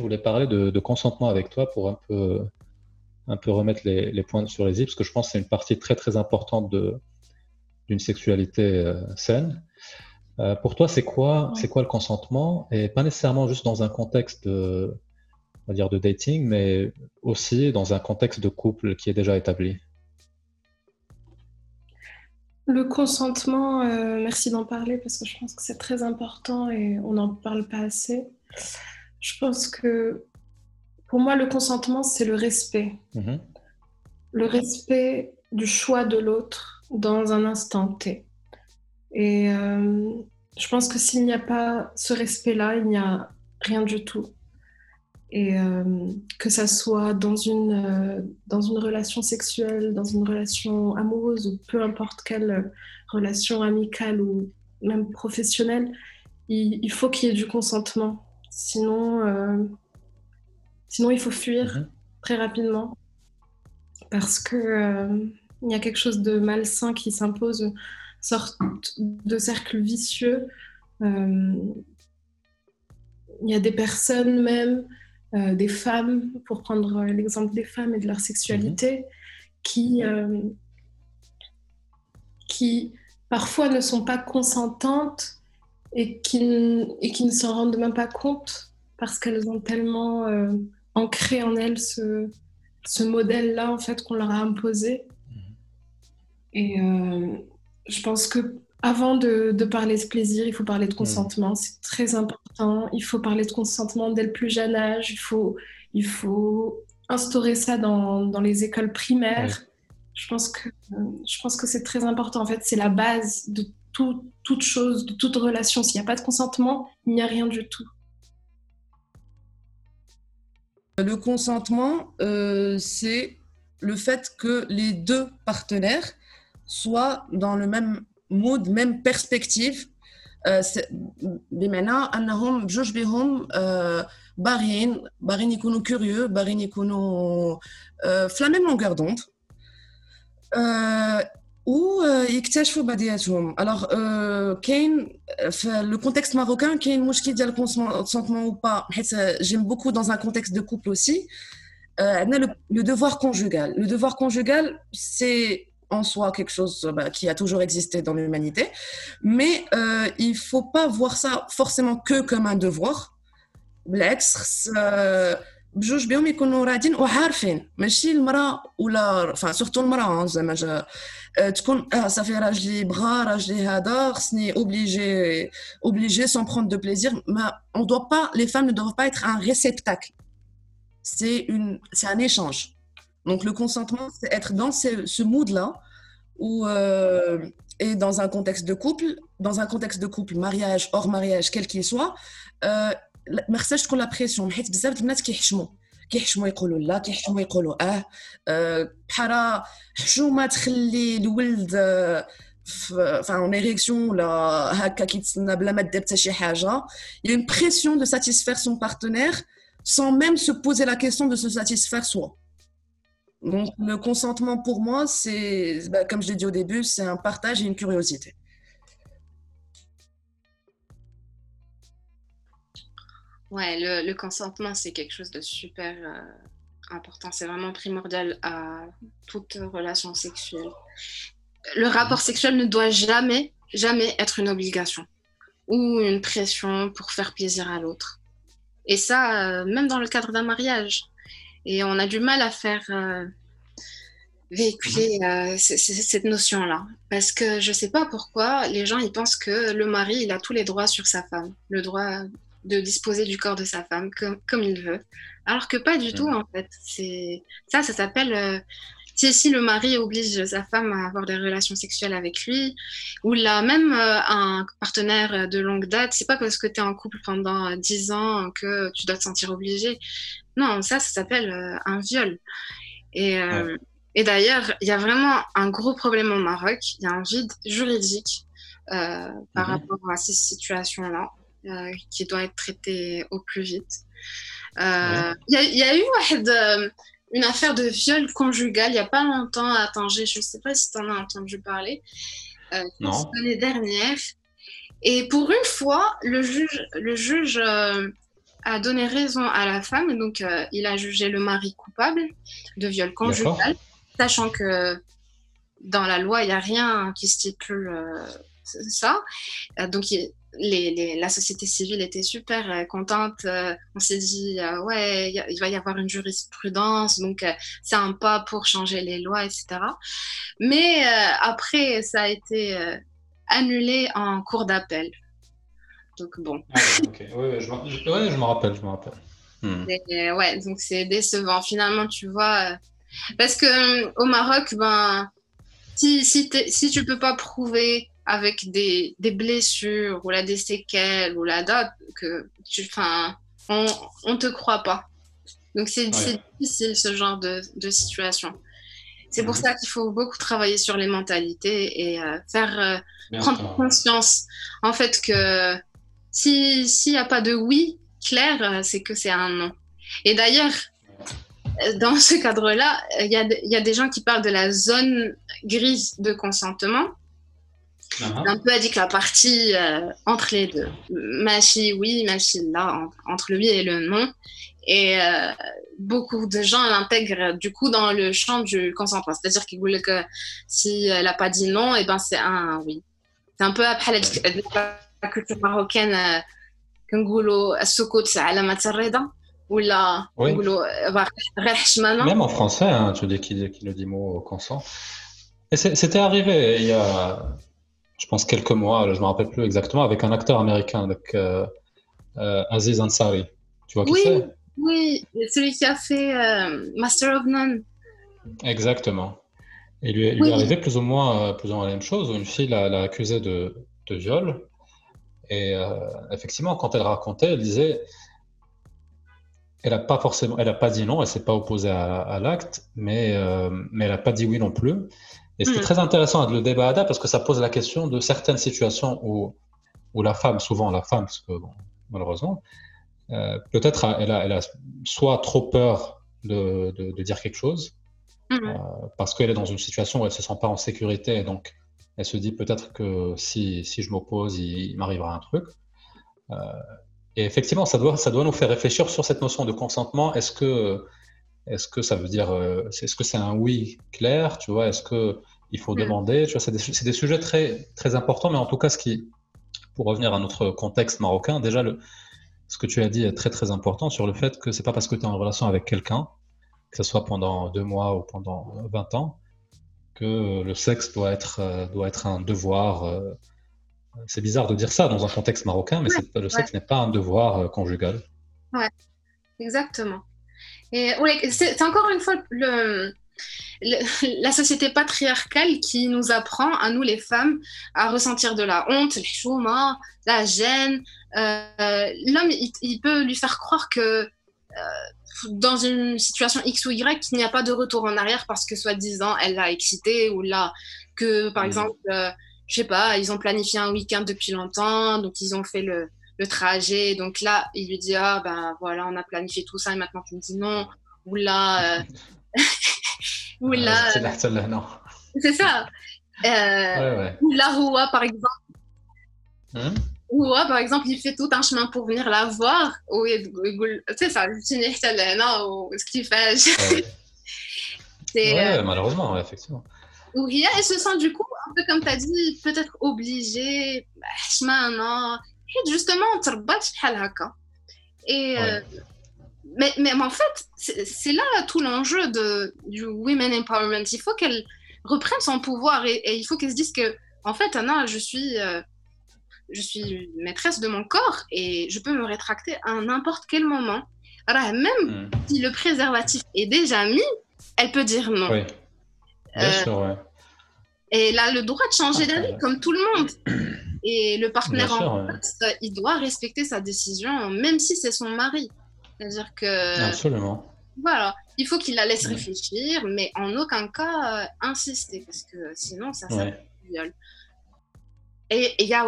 Je voulais parler de, consentement avec toi pour un peu, un peu remettre les, points sur les i, parce que je pense que c'est une partie très très importante d'une sexualité euh, saine. Euh, pour toi, c'est quoi, c'est quoi le consentement? Et pas nécessairement juste dans un contexte de, on va dire de dating, mais aussi dans un contexte de couple qui est déjà établi. Le consentement, euh, merci d'en parler parce que je pense que c'est très important et on n'en parle pas assez. Je pense que pour moi, le consentement, c'est le respect. Mhm. Le respect du choix de l'autre dans un instant T. Et euh, je pense que s'il n'y a pas ce respect-là, il n'y a rien du tout. Et euh, que ça soit dans une, euh, dans une relation sexuelle, dans une relation amoureuse ou peu importe quelle relation amicale ou même professionnelle, il, faut qu'il y ait du consentement. Sinon, euh, sinon il faut fuir mhm. très rapidement parce que il y a quelque chose de malsain qui s'impose, une sorte de cercle vicieux. il y a des personnes même euh, des femmes, pour prendre l'exemple des femmes et de leur sexualité, mhm. qui, euh, qui parfois ne sont pas consentantes et qui, et qui ne s'en rendent même pas compte parce qu'elles ont tellement euh, ancré en elles ce, ce modèle-là en fait qu'on leur a imposé. Mhm. Et je pense que avant de, parler de plaisir, il faut parler de mm. consentement. C'est très important. Il faut parler de consentement dès le plus jeune âge. Il faut, il faut instaurer ça dans, dans les écoles primaires. Je pense que, je pense que c'est très important. En fait, c'est la base de tout, toute chose, de toute relation. S'il n'y a pas de consentement, il n'y a rien du tout. Le consentement, euh, c'est le fait que les deux partenaires soient dans le même مود ميم بيرسبكتيف بمعنى انهم بجوج بهم باغيين باغيين يكونوا كوريو باغيين يكونوا في لا ميم لونغور دوند ويكتشفوا بعضياتهم الوغ كاين في لو كونتكست ماروكان كاين مشكل ديال الكونسونتمون او با حيت جيم بوكو دون ان كونتكست دو كوبل اوسي عندنا لو devoir conjugal لو devoir conjugal سي en soi quelque chose bah, qui a toujours existé dans l'humanité, mais euh, il faut pas voir ça forcément que comme un devoir. بالعكس بجوج بهم يكونوا رادين وعارفين ماشي المراه ولا enfin surtout المراه زعما تكون اه صافي راجلي بغا راجلي هذا خصني obligé obligé sans prendre de plaisir mais on doit pas les femmes ne doivent pas être un réceptacle c'est une c'est un échange donc le consentement, c'est être dans ce, mood-là, ou euh, et dans un contexte de couple, dans un contexte de couple, mariage, hors mariage, quel qu'il soit, ما خصهاش تكون لا بريسيون حيت بزاف البنات كيحشموا كيحشموا يقولوا لا كيحشموا يقولوا اه بحال حشومه تخلي الولد enfin en érection ولا هكا كيتسنى بلا ما دير حتى شي حاجه il y a une pression de satisfaire son partenaire sans même se poser la question de se satisfaire soi donc, le consentement pour moi, c'est, bah, comme je l'ai dit au début, c'est un partage et une curiosité. Ouais, le, consentement, c'est quelque chose de super euh, important. C'est vraiment primordial à toute relation sexuelle. Le rapport sexuel ne doit jamais, jamais être une obligation ou une pression pour faire plaisir à l'autre. Et ça, euh, même dans le cadre d'un mariage. Et on a du mal à faire euh, véhiculer cette notion-là. Parce que je ne sais pas pourquoi les gens ils pensent que le mari il a tous les droits sur sa femme, le droit de disposer du corps de sa femme comme, comme il veut. Alors que pas du tout en fait. C'est ça, ça s'appelle euh, si, le mari oblige sa femme à avoir des relations sexuelles avec lui, ou là même un partenaire de longue date, c'est pas parce que tu es en couple pendant 10 ans que tu dois te sentir obligé. Non, ça, ça s'appelle euh, un viol. Et, euh, et d'ailleurs, il y a vraiment un gros problème au Maroc. Il y a un vide juridique euh, par mhm. rapport à ces situations-là qui doit être traité au plus vite. Il y, a eu une affaire de viol conjugal il n'y a pas longtemps à Tanger. Je ne sais pas si tu en as entendu parler. L'année dernière. Et pour une fois, le juge, le juge a donné raison à la femme, donc euh, il a jugé le mari coupable de viol conjugal, sachant que dans la loi, il n'y a rien qui stipule euh, ça. Euh, donc les, la société civile était super contente. on s'est dit, ouais, il va y avoir une jurisprudence, donc c'est un pas pour changer les lois, etc. Mais après, ça a été annulé en cours d'appel. Donc bon. Ah ouais, je, me rappelle, je me rappelle. Hmm. ouais, donc c'est décevant. Finalement, tu vois, euh, parce que euh, au Maroc, ben, si, si, si tu peux pas prouver avec des, des, blessures ou là des séquelles ou la date que tu, enfin, on, on te croit pas. Donc c'est difficile ce genre de, de situation. C'est pour hmm. ça qu'il faut beaucoup travailler sur les mentalités et euh, faire prendre conscience en fait que s'il n'y a pas de oui clair, euh, c'est que c'est un non. Et d'ailleurs, euh, dans ce cadre-là, il y, a des gens qui parlent de la zone grise de consentement. Uh -huh. C'est un peu addict la partie euh, entre les deux. Ma fille, oui, ma fille, là, entre le oui et le non. Et euh, beaucoup de gens l'intègrent du coup dans le champ du consentement. C'est-à-dire qu'ils voulaient que si elle n'a pas dit non, et ben c'est un oui. C'est un peu après la euh, culture marocaine, Kangoulo, Soukout, Alamat Reda. Ou là, Même en français, hein, tu dis qu'il qu dit mot consent. C'était arrivé il y a je pense quelques mois je me rappelle plus exactement avec un acteur américain avec euh, euh, Aziz Ansari. Tu vois qui oui, c'est? oui celui qui a fait euh, Master of None. Exactement. Et lui, lui est arrivé plus ou moins plus ou moins la même chose. Où une fille l'a accusé de, de viol. Et effectivement, quand elle racontait, elle disait, elle n'a pas forcément, elle a pas dit non, elle s'est pas opposée à, l'acte, mais euh, mais elle n'a pas dit oui non plus. Et c'était mm. très intéressant le débat à parce que ça pose la question de certaines situations où où la femme, souvent la femme, parce que malheureusement, euh, peut-être elle a, elle a soit trop peur de, de, dire quelque chose, mm. parce qu'elle est dans une situation où elle se sent pas en sécurité, et donc elle se dit peut-être que si, si je m'oppose, il, m'arrivera un truc. Euh, et effectivement, ça doit, ça doit nous faire réfléchir sur cette notion de consentement. Est-ce que, est-ce que ça veut dire, euh, est-ce que c'est un oui clair, tu vois? Est-ce que il faut mm. demander Tu vois, c'est des, des, sujets très, très importants, mais en tout cas, ce qui, pour revenir à notre contexte marocain, déjà le, ce que tu as dit est très très important sur le fait que c'est pas parce que tu es en relation avec quelqu'un, que ce soit pendant deux mois ou pendant 20 ans, que le sexe doit être, euh, doit être un devoir. Euh, c'est bizarre de dire ça dans un contexte marocain, mais le sexe n'est pas un devoir euh, conjugal. Ouais, exactement. Et c'est encore une fois le, la société patriarcale qui nous apprend, à nous les femmes, à ressentir de la honte, le chouma, la gêne. L'homme, il, peut lui faire croire que dans une situation X ou Y, qu'il n'y a pas de retour en arrière parce que soi-disant elle l'a excité ou là que par mmh. exemple, euh, je sais pas, ils ont planifié un week-end depuis longtemps, donc ils ont fait le, le, trajet, donc là il lui dit ah ben voilà on a planifié tout ça et maintenant tu me dis non ou là euh... ou euh, c'est ça euh, ouais, ou là par exemple ou par exemple, il fait tout un chemin pour venir la voir. Ou c'est ça, ce qu'il fait. c'est, ouais, malheureusement, effectivement. Ou elle se sent du coup, un peu comme tu as dit, peut-être obligée. chemin, Et justement, on te Et. Euh, mais, mais, en fait, c'est là tout l'enjeu du Women Empowerment. Il faut qu'elle reprenne son pouvoir et, il faut qu'elle se dise que, en fait, Anna, je suis. Euh, je suis maîtresse de mon corps et je peux me rétracter à n'importe quel moment. Alors, même hmm. si le préservatif est déjà mis, elle peut dire non. Oui. Bien euh, sûr, ouais. Et elle a le droit de changer ah, d'avis, comme tout le monde. Et le partenaire en face, il doit respecter sa décision, même si c'est son mari. C'est-à-dire que. Absolument. Voilà, il faut qu'il la laisse réfléchir, mais en aucun cas euh, insister, parce que sinon, ça s'appelle viol. Et il y a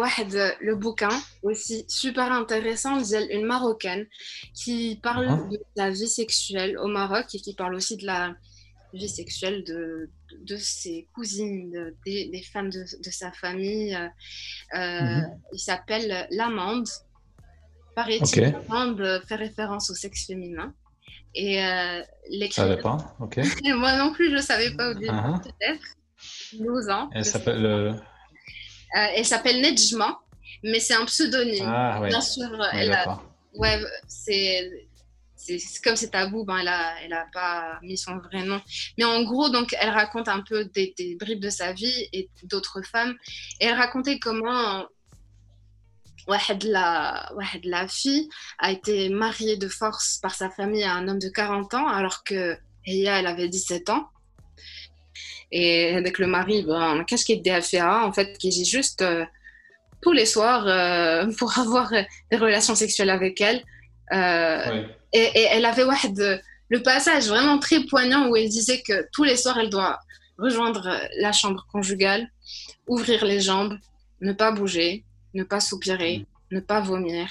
le bouquin aussi super intéressant une marocaine qui parle uh-huh. de la vie sexuelle au Maroc et qui parle aussi de la vie sexuelle de, de ses cousines, des, femmes de, sa famille. Euh, euh, mm-hmm. Il s'appelle L'Amande. Par éthique fait référence au sexe féminin. Et euh, savais pas, ok. Moi non plus, je ne savais pas au début, uh-huh. peut-être. 12 ans. Elle s'appelle. Euh... elle s'appelle Nejma, mais c'est un pseudonyme. Ah, ouais. Bien sûr, elle a... ouais, c'est comme c'est tabou, ben, elle n'a elle a pas mis son vrai nom. Mais en gros, donc, elle raconte un peu des, des bribes de sa vie et d'autres femmes. Et elle racontait comment la, la fille a été mariée de force par sa famille à un homme de 40 ans, alors que Heya, elle avait 17 ans. Et avec le mari, ben, qu'est-ce qui est fait en fait, qui est juste euh, tous les soirs euh, pour avoir des relations sexuelles avec elle. Euh, et, elle avait le passage vraiment très poignant où elle disait que tous les soirs, elle doit rejoindre la chambre conjugale, ouvrir les jambes, ne pas bouger, ne pas soupirer, ne pas vomir,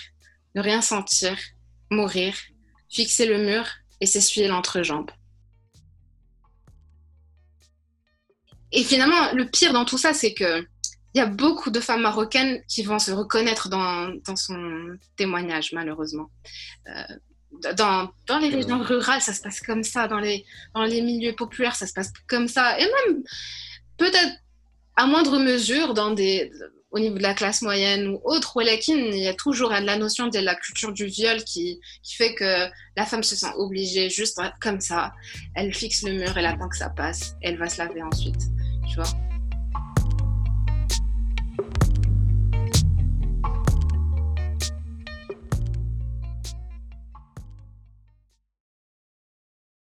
ne rien sentir, mourir, fixer le mur et s'essuyer l'entrejambe. Et finalement, le pire dans tout ça, c'est que il y a beaucoup de femmes marocaines qui vont se reconnaître dans, son témoignage, malheureusement. Euh, dans, dans, les régions rurales, ça se passe comme ça. Dans les, dans les milieux populaires, ça se passe comme ça. Et même, peut-être à moindre mesure, dans des, au niveau de la classe moyenne ou autre, il y a toujours la notion de la culture du viol qui, qui, fait que la femme se sent obligée juste comme ça. Elle fixe le mur, elle attend que ça passe, elle va se laver ensuite. Tu vois?